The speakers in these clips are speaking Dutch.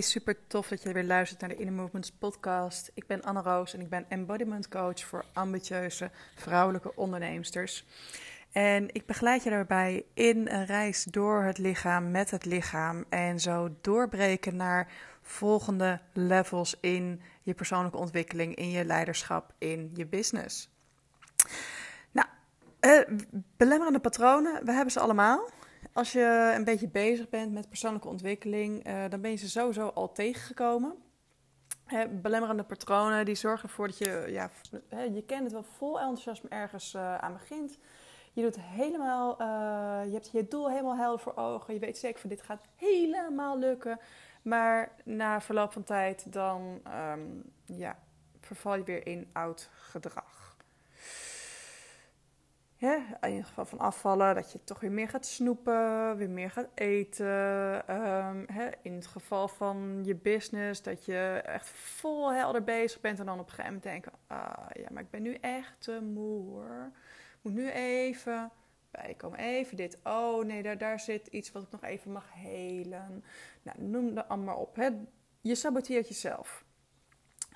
Super tof dat je weer luistert naar de Inner Movements podcast. Ik ben Anne Roos en ik ben embodiment coach voor ambitieuze vrouwelijke onderneemsters. En ik begeleid je daarbij in een reis door het lichaam, met het lichaam. En zo doorbreken naar volgende levels in je persoonlijke ontwikkeling, in je leiderschap, in je business. Nou, uh, belemmerende patronen, we hebben ze allemaal. Als je een beetje bezig bent met persoonlijke ontwikkeling, uh, dan ben je ze sowieso al tegengekomen. belemmerende patronen die zorgen ervoor dat je, ja, je kent het wel vol enthousiasme ergens uh, aan begint. Je doet helemaal, uh, je hebt je doel helemaal helder voor ogen. Je weet zeker van dit gaat helemaal lukken. Maar na verloop van tijd dan um, ja, verval je weer in oud gedrag in het geval van afvallen, dat je toch weer meer gaat snoepen, weer meer gaat eten. Um, in het geval van je business, dat je echt vol helder bezig bent en dan op een gegeven moment denken: ah ja, maar ik ben nu echt te moe hoor. Moet nu even bijkomen, even dit. Oh nee, daar, daar zit iets wat ik nog even mag helen. Nou, noem dat allemaal op. Je saboteert jezelf.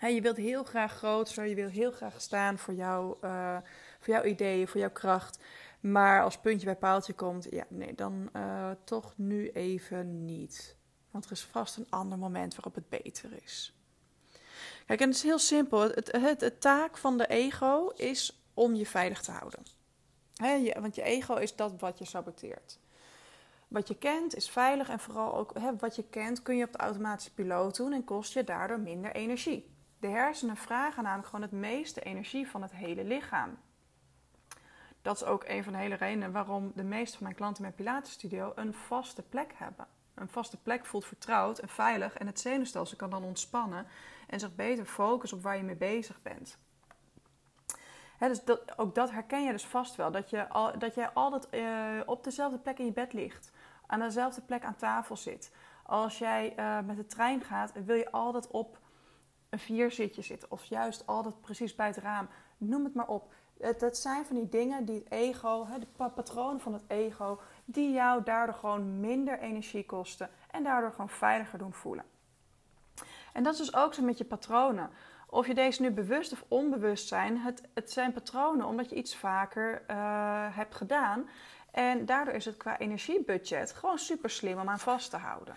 je wilt heel graag groter, je wilt heel graag staan voor jou. Uh, voor jouw ideeën, voor jouw kracht. Maar als puntje bij paaltje komt, ja, nee, dan uh, toch nu even niet. Want er is vast een ander moment waarop het beter is. Kijk, en het is heel simpel. Het, het, taak van de ego is om je veilig te houden. Want je ego is dat wat je saboteert. Wat je kent is veilig en vooral ook wat je kent kun je op de automatische piloot doen en kost je daardoor minder energie. De hersenen vragen namelijk gewoon het meeste energie van het hele lichaam dat is ook een van de hele redenen waarom de meeste van mijn klanten in mijn Pilates-studio een vaste plek hebben. Een vaste plek voelt vertrouwd en veilig en het zenuwstelsel kan dan ontspannen en zich beter focussen op waar je mee bezig bent. dus ook dat herken je dus vast wel. Dat, je al, dat jij altijd uh, op dezelfde plek in je bed ligt. Aan dezelfde plek aan tafel zit. Als jij uh, met de trein gaat, wil je altijd op een vierzitje zitten. Of juist altijd precies bij het raam. Noem het maar op. Het, het, zijn van die dingen die het ego, de patronen van het ego, die jou daardoor gewoon minder energie kosten en daardoor gewoon veiliger doen voelen. En dat is dus ook zo met je patronen. Of je deze nu bewust of onbewust zijn, het, het zijn patronen omdat je iets vaker uh, hebt gedaan. En daardoor is het qua energiebudget gewoon super slim om aan vast te houden.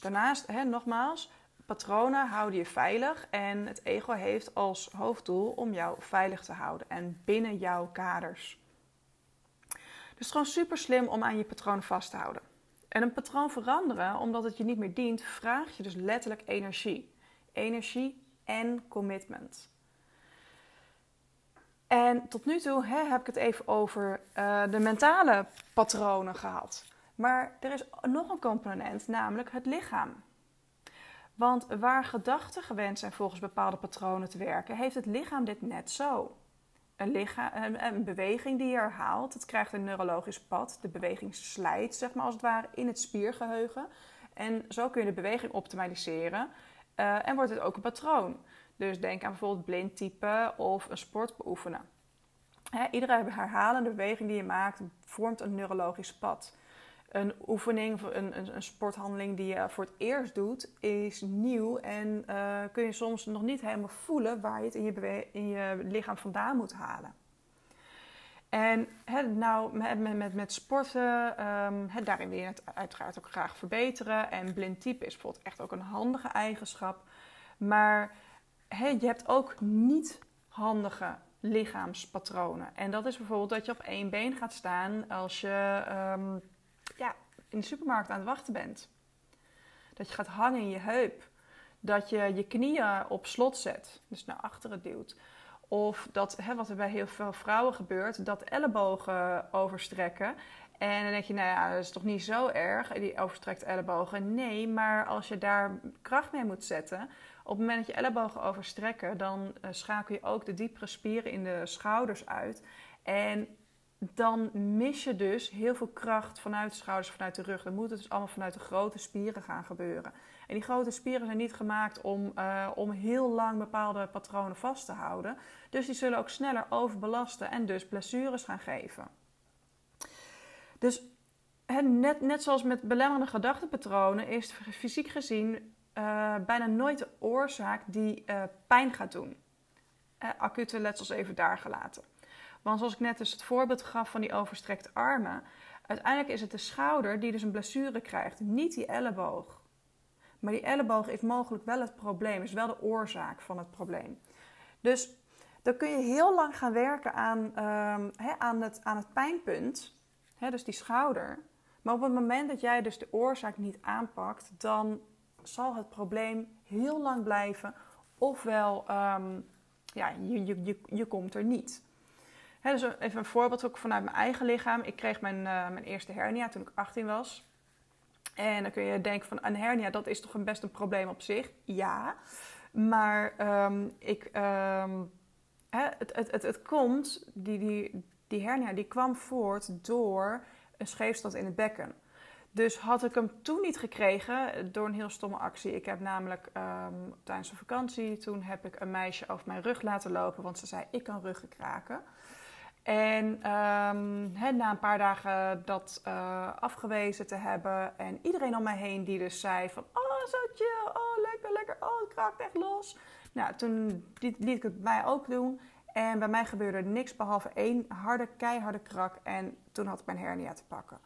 Daarnaast, hè, nogmaals, patronen houden je veilig en het ego heeft als hoofddoel om jou veilig te houden en binnen jouw kaders. Dus gewoon super slim om aan je patroon vast te houden. En een patroon veranderen, omdat het je niet meer dient, vraagt je dus letterlijk energie. Energie en commitment. En tot nu toe hè, heb ik het even over uh, de mentale patronen gehad. Maar er is nog een component, namelijk het lichaam. Want waar gedachten gewend zijn volgens bepaalde patronen te werken, heeft het lichaam dit net zo. Een, lichaam, een, beweging die je herhaalt, het krijgt een neurologisch pad. De beweging slijt, zeg maar als het ware, in het spiergeheugen. En zo kun je de beweging optimaliseren. Uh, en wordt het ook een patroon. Dus denk aan bijvoorbeeld blind typen of een sport beoefenen. Hè, iedere herhalende beweging die je maakt vormt een neurologisch pad een oefening, een, een, een, sporthandeling die je voor het eerst doet, is nieuw en uh, kun je soms nog niet helemaal voelen waar je het in je, in je lichaam vandaan moet halen. En nou, met, met, met sporten, um, daarin wil je het uiteraard ook graag verbeteren. En blind type is bijvoorbeeld echt ook een handige eigenschap. Maar je hebt ook niet handige lichaamspatronen. En dat is bijvoorbeeld dat je op één been gaat staan als je um, ja, in de supermarkt aan het wachten bent. Dat je gaat hangen in je heup. Dat je je knieën op slot zet, dus naar achteren duwt. Of dat, hè, wat er bij heel veel vrouwen gebeurt, dat ellebogen overstrekken. En dan denk je, nou ja, dat is toch niet zo erg, die overstrekte ellebogen. Nee, maar als je daar kracht mee moet zetten, op het moment dat je ellebogen overstrekken, dan uh, schakel je ook de diepere spieren in de schouders uit. En dan mis je dus heel veel kracht vanuit de schouders, vanuit de rug. Dan moet het dus allemaal vanuit de grote spieren gaan gebeuren. En die grote spieren zijn niet gemaakt om, uh, om heel lang bepaalde patronen vast te houden. Dus die zullen ook sneller overbelasten en dus blessures gaan geven. Dus net, net zoals met belemmerende gedachtenpatronen is fysiek gezien uh, bijna nooit de oorzaak die uh, pijn gaat doen. Acute letsels even daar gelaten. Want zoals ik net dus het voorbeeld gaf van die overstrekte armen, uiteindelijk is het de schouder die dus een blessure krijgt, niet die elleboog. Maar die elleboog is mogelijk wel het probleem, is wel de oorzaak van het probleem. Dus dan kun je heel lang gaan werken aan, um, aan, het, aan het pijnpunt, dus die schouder. Maar op het moment dat jij dus de oorzaak niet aanpakt, dan zal het probleem heel lang blijven. Ofwel, um, ja, je, je, je, je komt er niet. Dus even een voorbeeld ook vanuit mijn eigen lichaam. Ik kreeg mijn, uh, mijn eerste hernia toen ik 18 was. En dan kun je denken van een hernia, dat is toch een best een probleem op zich? Ja, maar um, ik, hè, het, het, het, het komt, die, die, die hernia die kwam voort door een scheefstand in het bekken. Dus had ik hem toen niet gekregen door een heel stomme actie. Ik heb namelijk um, tijdens een vakantie, toen heb ik een meisje over mijn rug laten lopen, want ze zei ik kan ruggen kraken. En um, na een paar dagen dat uh, afgewezen te hebben en iedereen om mij heen die dus zei van oh zo chill, oh lekker, lekker, oh het kraakt echt los. Nou, toen liet, ik het mij ook doen en bij mij gebeurde niks behalve één harde, keiharde krak en toen had ik mijn hernia te pakken.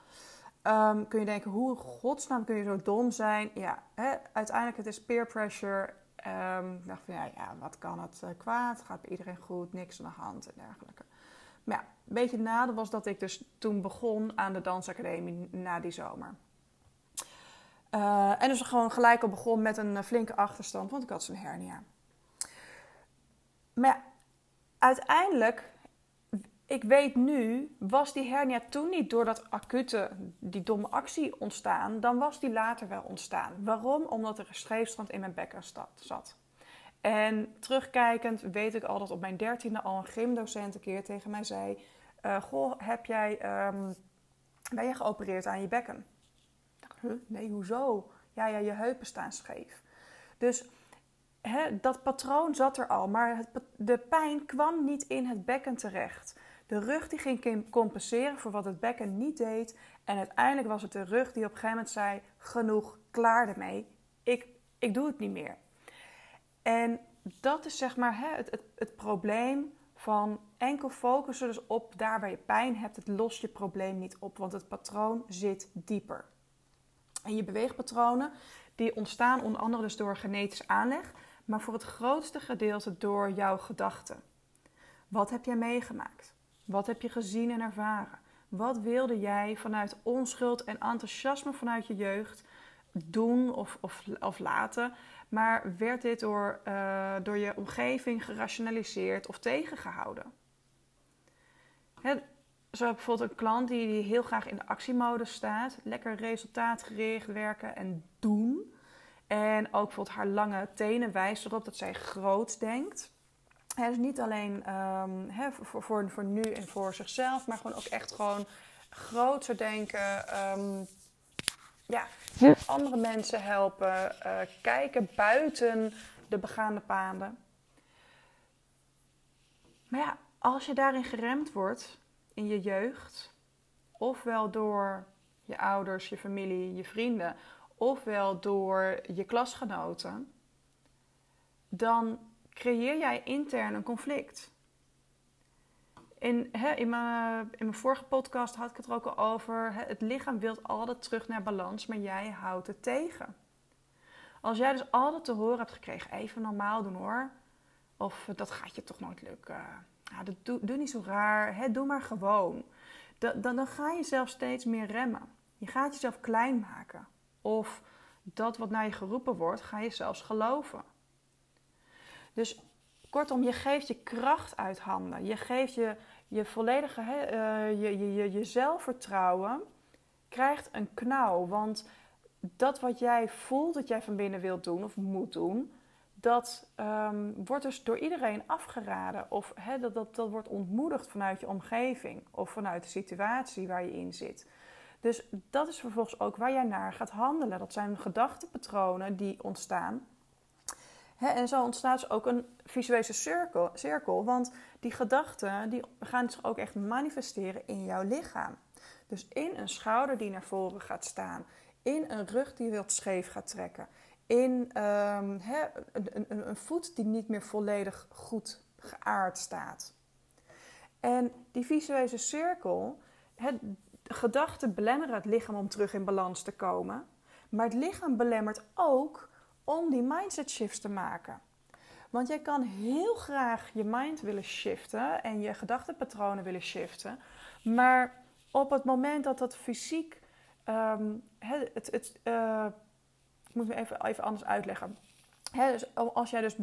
Um, kun je denken, hoe godsnaam kun je zo dom zijn? Ja, hè, uiteindelijk het is peer pressure. Um, dacht van ja, ja, wat kan het uh, kwaad? Gaat bij iedereen goed? Niks aan de hand en dergelijke. Maar ja, een beetje nadeel was dat ik dus toen begon aan de dansacademie na die zomer. Uh, en dus gewoon gelijk al begon met een flinke achterstand, want ik had zo'n hernia. Maar ja, uiteindelijk ik weet nu, was die hernia toen niet door dat acute, die domme actie ontstaan, dan was die later wel ontstaan. Waarom? Omdat er een scheefstrand in mijn bekken zat. En terugkijkend weet ik al dat op mijn dertiende al een gymdocent een keer tegen mij zei: uh, Goh, heb jij, um, ben je geopereerd aan je bekken? Ik? Nee, hoezo? Ja, ja, je heupen staan scheef. Dus dat patroon zat er al, maar het, de pijn kwam niet in het bekken terecht. De rug die ging compenseren voor wat het bekken niet deed. En uiteindelijk was het de rug die op een gegeven moment zei: genoeg, klaar ermee. Ik, ik doe het niet meer. En dat is zeg maar hè, het, het, het probleem van enkel focussen dus op daar waar je pijn hebt. Het lost je probleem niet op, want het patroon zit dieper. En je beweegpatronen die ontstaan onder andere dus door genetisch aanleg, maar voor het grootste gedeelte door jouw gedachten. Wat heb jij meegemaakt? Wat heb je gezien en ervaren? Wat wilde jij vanuit onschuld en enthousiasme vanuit je jeugd doen of, of, of laten? Maar werd dit door, uh, door je omgeving gerationaliseerd of tegengehouden? Hè, zo heb bijvoorbeeld een klant die, heel graag in de actiemodus staat. Lekker resultaatgericht werken en doen. En ook bijvoorbeeld haar lange tenen wijst erop dat zij groot denkt dus niet alleen um, voor, voor, nu en voor zichzelf, maar gewoon ook echt gewoon groter denken. Um, ja, andere mensen helpen. Uh, kijken buiten de begaande paden. Maar ja, als je daarin geremd wordt in je jeugd, ofwel door je ouders, je familie, je vrienden, ofwel door je klasgenoten, dan creëer jij intern een conflict. In, hè, in, mijn, in mijn vorige podcast had ik het er ook al over. Hè, het lichaam wil altijd terug naar balans, maar jij houdt het tegen. Als jij dus altijd te horen hebt gekregen, even normaal doen hoor. Of dat gaat je toch nooit lukken. Ja, doe, doe niet zo raar. Hè, doe maar gewoon. Dan, dan, dan ga je zelf steeds meer remmen. Je gaat jezelf klein maken. Of dat wat naar je geroepen wordt, ga je zelfs geloven. Dus kortom, je geeft je kracht uit handen. Je geeft je, je volledige uh, je, je, je, je zelfvertrouwen krijgt een knauw. Want dat wat jij voelt dat jij van binnen wilt doen of moet doen, dat um, wordt dus door iedereen afgeraden. Of he, dat, dat, dat wordt ontmoedigd vanuit je omgeving of vanuit de situatie waar je in zit. Dus dat is vervolgens ook waar jij naar gaat handelen. Dat zijn gedachtenpatronen die ontstaan en zo ontstaat dus ook een visuele cirkel, cirkel. Want die gedachten die gaan zich ook echt manifesteren in jouw lichaam. Dus in een schouder die naar voren gaat staan. In een rug die wilt scheef gaat trekken. in um, een, een, een voet die niet meer volledig goed geaard staat. En die visuele cirkel, het, gedachten belemmeren het lichaam om terug in balans te komen. Maar het lichaam belemmert ook om die mindset shifts te maken. Want jij kan heel graag je mind willen shiften en je gedachtenpatronen willen shiften. Maar op het moment dat dat fysiek. Um, het, het, uh, ik moet me even, even anders uitleggen. dus als jij dus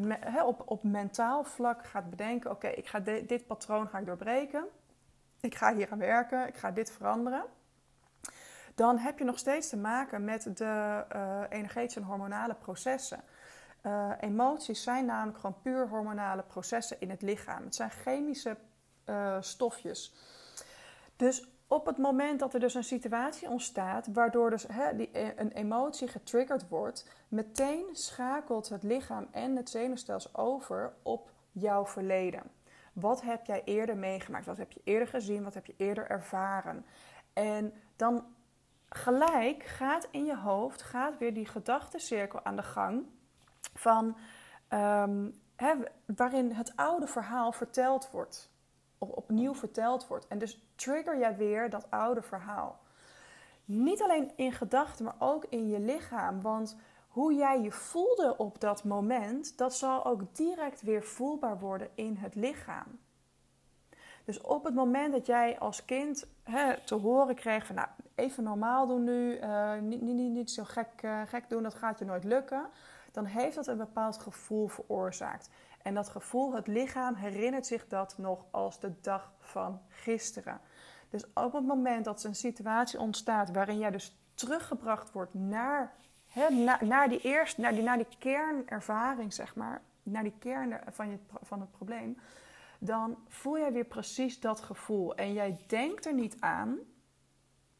op, op mentaal vlak gaat bedenken: oké, ik ga dit patroon ga ik doorbreken. Ik ga hier aan werken, ik ga dit veranderen. Dan heb je nog steeds te maken met de uh, energetische en hormonale processen. Uh, emoties zijn namelijk gewoon puur hormonale processen in het lichaam. Het zijn chemische uh, stofjes. Dus op het moment dat er dus een situatie ontstaat waardoor dus, die, eh, een emotie getriggerd wordt, meteen schakelt het lichaam en het zenuwstelsel over op jouw verleden. Wat heb jij eerder meegemaakt? Wat heb je eerder gezien? Wat heb je eerder ervaren? En dan gelijk gaat in je hoofd gaat weer die gedachtencirkel aan de gang van um, waarin het oude verhaal verteld wordt, of opnieuw verteld wordt. En dus trigger jij weer dat oude verhaal. Niet alleen in gedachten, maar ook in je lichaam. Want hoe jij je voelde op dat moment, dat zal ook direct weer voelbaar worden in het lichaam. Dus op het moment dat jij als kind hè, te horen kreeg van nou, even normaal doen nu, uh, niet, niet, niet, zo gek, uh, gek doen, dat gaat je nooit lukken dan heeft dat een bepaald gevoel veroorzaakt. En dat gevoel, het lichaam herinnert zich dat nog als de dag van gisteren. Dus op het moment dat er een situatie ontstaat waarin jij dus teruggebracht wordt naar, hè, naar, die eerste, naar die, naar die kernervaring, zeg maar, naar die kern van, je, van het probleem, dan voel jij weer precies dat gevoel. En jij denkt er niet aan,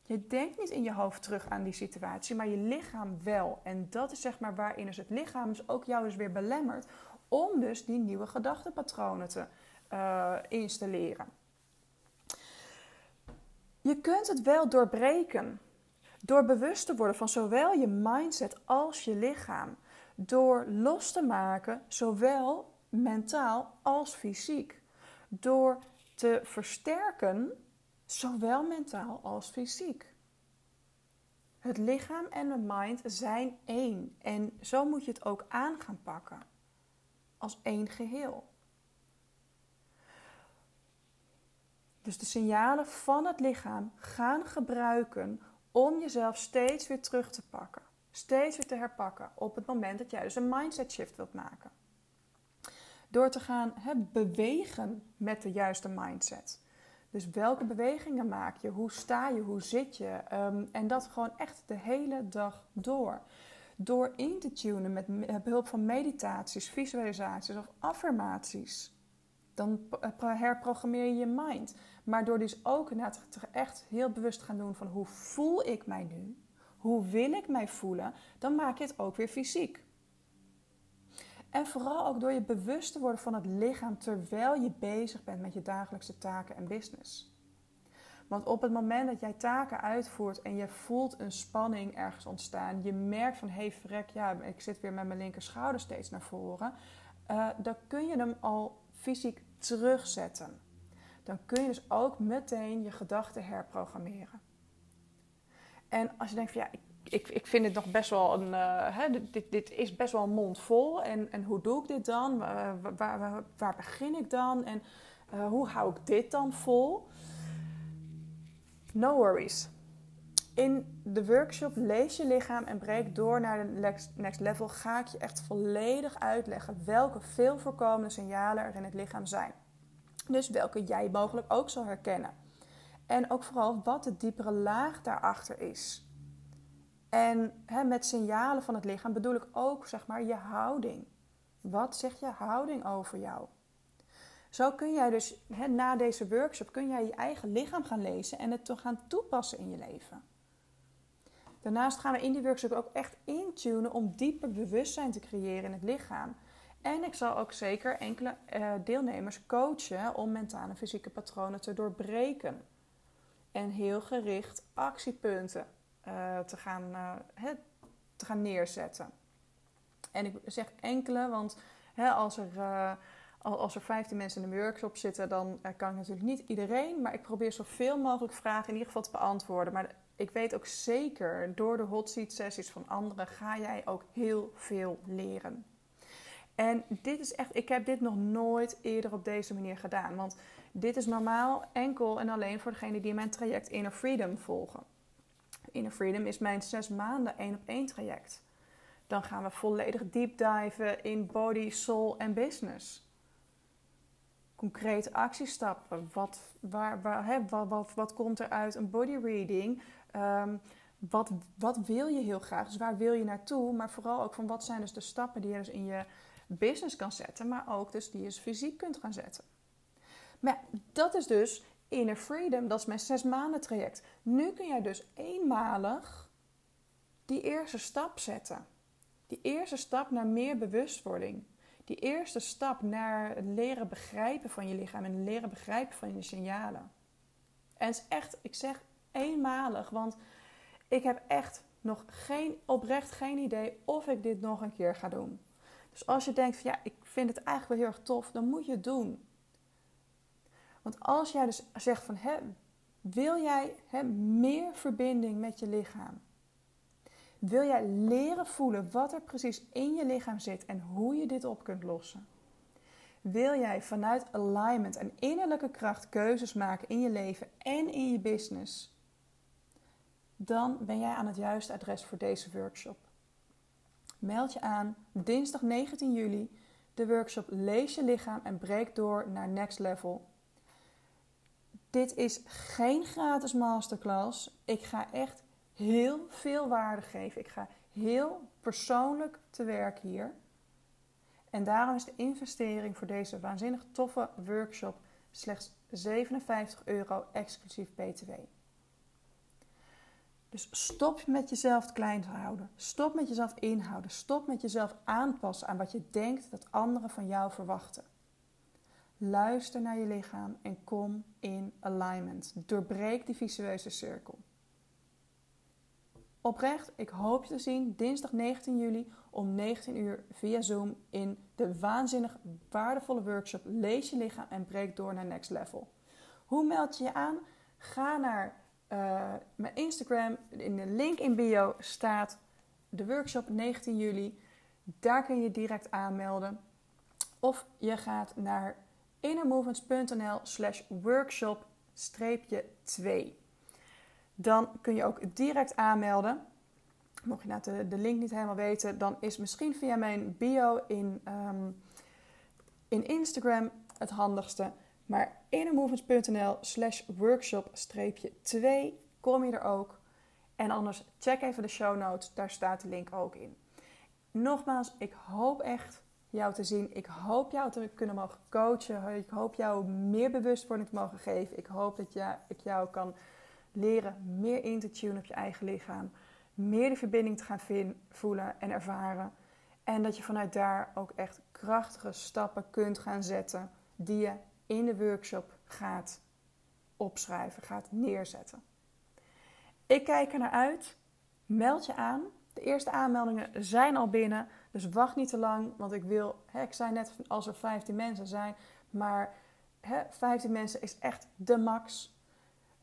je denkt niet in je hoofd terug aan die situatie, maar je lichaam wel. En dat is zeg maar waarin dus het lichaam dus ook jou dus weer belemmert om dus die nieuwe gedachtenpatronen te uh, installeren. Je kunt het wel doorbreken door bewust te worden van zowel je mindset als je lichaam. Door los te maken, zowel mentaal als fysiek. Door te versterken zowel mentaal als fysiek. Het lichaam en de mind zijn één en zo moet je het ook aan gaan pakken. Als één geheel. Dus de signalen van het lichaam gaan gebruiken om jezelf steeds weer terug te pakken. Steeds weer te herpakken op het moment dat jij dus een mindset shift wilt maken. Door te gaan bewegen met de juiste mindset. Dus welke bewegingen maak je? Hoe sta je? Hoe zit je? Ehm, en dat gewoon echt de hele dag door. Door in te tunen met behulp van meditaties, visualisaties of affirmaties. Dan herprogrammeer je je mind. Maar door dus ook echt heel bewust te gaan doen van hoe voel ik mij nu? Hoe wil ik mij voelen? Dan maak je het ook weer fysiek. En vooral ook door je bewust te worden van het lichaam terwijl je bezig bent met je dagelijkse taken en business. Want op het moment dat jij taken uitvoert en je voelt een spanning ergens ontstaan, je merkt van hé hey, ja, ik zit weer met mijn linker schouder steeds naar voren, uh, dan kun je hem al fysiek terugzetten. Dan kun je dus ook meteen je gedachten herprogrammeren. En als je denkt van ja, ik ik, ik vind het nog best wel een. Uh, hè, dit, dit is best wel een mond vol. En, en hoe doe ik dit dan? Waar, waar, begin ik dan? En uh, hoe hou ik dit dan vol? No worries. In de workshop Lees je lichaam en breek door naar de next level ga ik je echt volledig uitleggen welke veel voorkomende signalen er in het lichaam zijn. Dus welke jij mogelijk ook zal herkennen. En ook vooral wat de diepere laag daarachter is. En hè, met signalen van het lichaam bedoel ik ook zeg maar je houding. Wat zegt je houding over jou? Zo kun jij dus hè, na deze workshop kun jij je eigen lichaam gaan lezen en het gaan toepassen in je leven. Daarnaast gaan we in die workshop ook echt intunen om dieper bewustzijn te creëren in het lichaam. En ik zal ook zeker enkele uh, deelnemers coachen om mentale en fysieke patronen te doorbreken. En heel gericht actiepunten uh, te, gaan, uh, te gaan neerzetten. En ik zeg enkele, want als, er, uh, als er 15 mensen in de workshop zitten, dan kan ik natuurlijk niet iedereen. Maar ik probeer zoveel mogelijk vragen in ieder geval te beantwoorden. Maar ik weet ook zeker, door de hot seat sessies van anderen ga jij ook heel veel leren. En dit is echt, ik heb dit nog nooit eerder op deze manier gedaan. Want dit is normaal enkel en alleen voor degenen die mijn traject Inner Freedom volgen. Inner Freedom is mijn zes maanden één op één traject. Dan gaan we volledig deep diven in body, soul en business. Concrete actiestappen. Wat, waar, waar, hè, wat, wat, wat komt er uit een body reading? Um, wat, wat wil je heel graag? Dus waar wil je naartoe? Maar vooral ook van wat zijn dus de stappen die je dus in je business kan zetten, maar ook dus die je dus fysiek kunt gaan zetten. Maar dat is dus Inner Freedom, dat is mijn zes maanden traject. Nu kun jij dus eenmalig die eerste stap zetten. Die eerste stap naar meer bewustwording. Die eerste stap naar het leren begrijpen van je lichaam en leren begrijpen van je signalen. En het is echt, ik zeg eenmalig, want ik heb echt nog geen, oprecht geen idee of ik dit nog een keer ga doen. Dus als je denkt van ja, ik vind het eigenlijk wel heel erg tof, dan moet je het doen. Want als jij dus zegt van hè, wil jij hè, meer verbinding met je lichaam? Wil jij leren voelen wat er precies in je lichaam zit en hoe je dit op kunt lossen? Wil jij vanuit alignment en innerlijke kracht keuzes maken in je leven en in je business? Dan ben jij aan het juiste adres voor deze workshop. Meld je aan dinsdag 19 juli de workshop Lees je lichaam en breek door naar next level. Dit is geen gratis masterclass. Ik ga echt heel veel waarde geven. Ik ga heel persoonlijk te werk hier. En daarom is de investering voor deze waanzinnig toffe workshop slechts 57 euro exclusief BTW. Dus stop met jezelf klein te houden. Stop met jezelf inhouden. Stop met jezelf aanpassen aan wat je denkt dat anderen van jou verwachten. Luister naar je lichaam en kom in alignment. Doorbreek die visueuze cirkel. Oprecht, ik hoop je te zien dinsdag 19 juli om 19 uur via Zoom in de waanzinnig waardevolle workshop Lees je lichaam en breek door naar next level. Hoe meld je je aan? Ga naar uh, mijn Instagram. In de link in bio staat de workshop 19 juli. Daar kun je direct aanmelden. Of je gaat naar innermovements.nl slash workshop 2. Dan kun je ook direct aanmelden. Mocht je nou de, link niet helemaal weten, dan is misschien via mijn bio in, um, in Instagram het handigste. Maar innermovements.nl slash workshop-2 kom je er ook. En anders check even de show notes, daar staat de link ook in. Nogmaals, ik hoop echt jou te zien. Ik hoop jou te kunnen mogen coachen. Ik hoop jou meer bewustwording te mogen geven. Ik hoop dat ik jou kan leren meer in te tunen op je eigen lichaam. Meer de verbinding te gaan voelen en ervaren. En dat je vanuit daar ook echt krachtige stappen kunt gaan zetten die je in de workshop gaat opschrijven, gaat neerzetten. Ik kijk er naar uit. Meld je aan. De eerste aanmeldingen zijn al binnen. Dus wacht niet te lang. Want ik wil, hè, ik zei net als er 15 mensen zijn. Maar hè, 15 mensen is echt de max.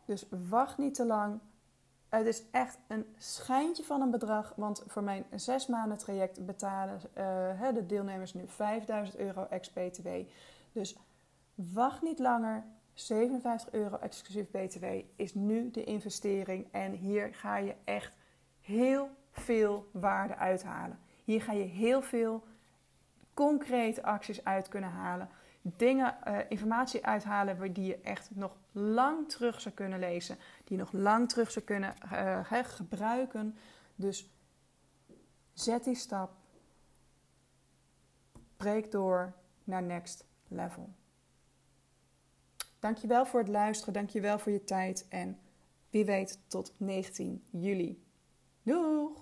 Dus wacht niet te lang. Het is echt een schijntje van een bedrag. Want voor mijn zes maanden traject betalen uh, de deelnemers nu 5000 euro ex-BTW. Dus Wacht niet langer. 57 euro exclusief BTW is nu de investering. En hier ga je echt heel veel waarde uithalen. Hier ga je heel veel concrete acties uit kunnen halen. Dingen, uh, informatie uithalen die je echt nog lang terug zou kunnen lezen. Die je nog lang terug zou kunnen uh, gebruiken. Dus zet die stap. Breek door naar next level. Dankjewel voor het luisteren, dankjewel voor je tijd en wie weet tot 19 juli. Doei!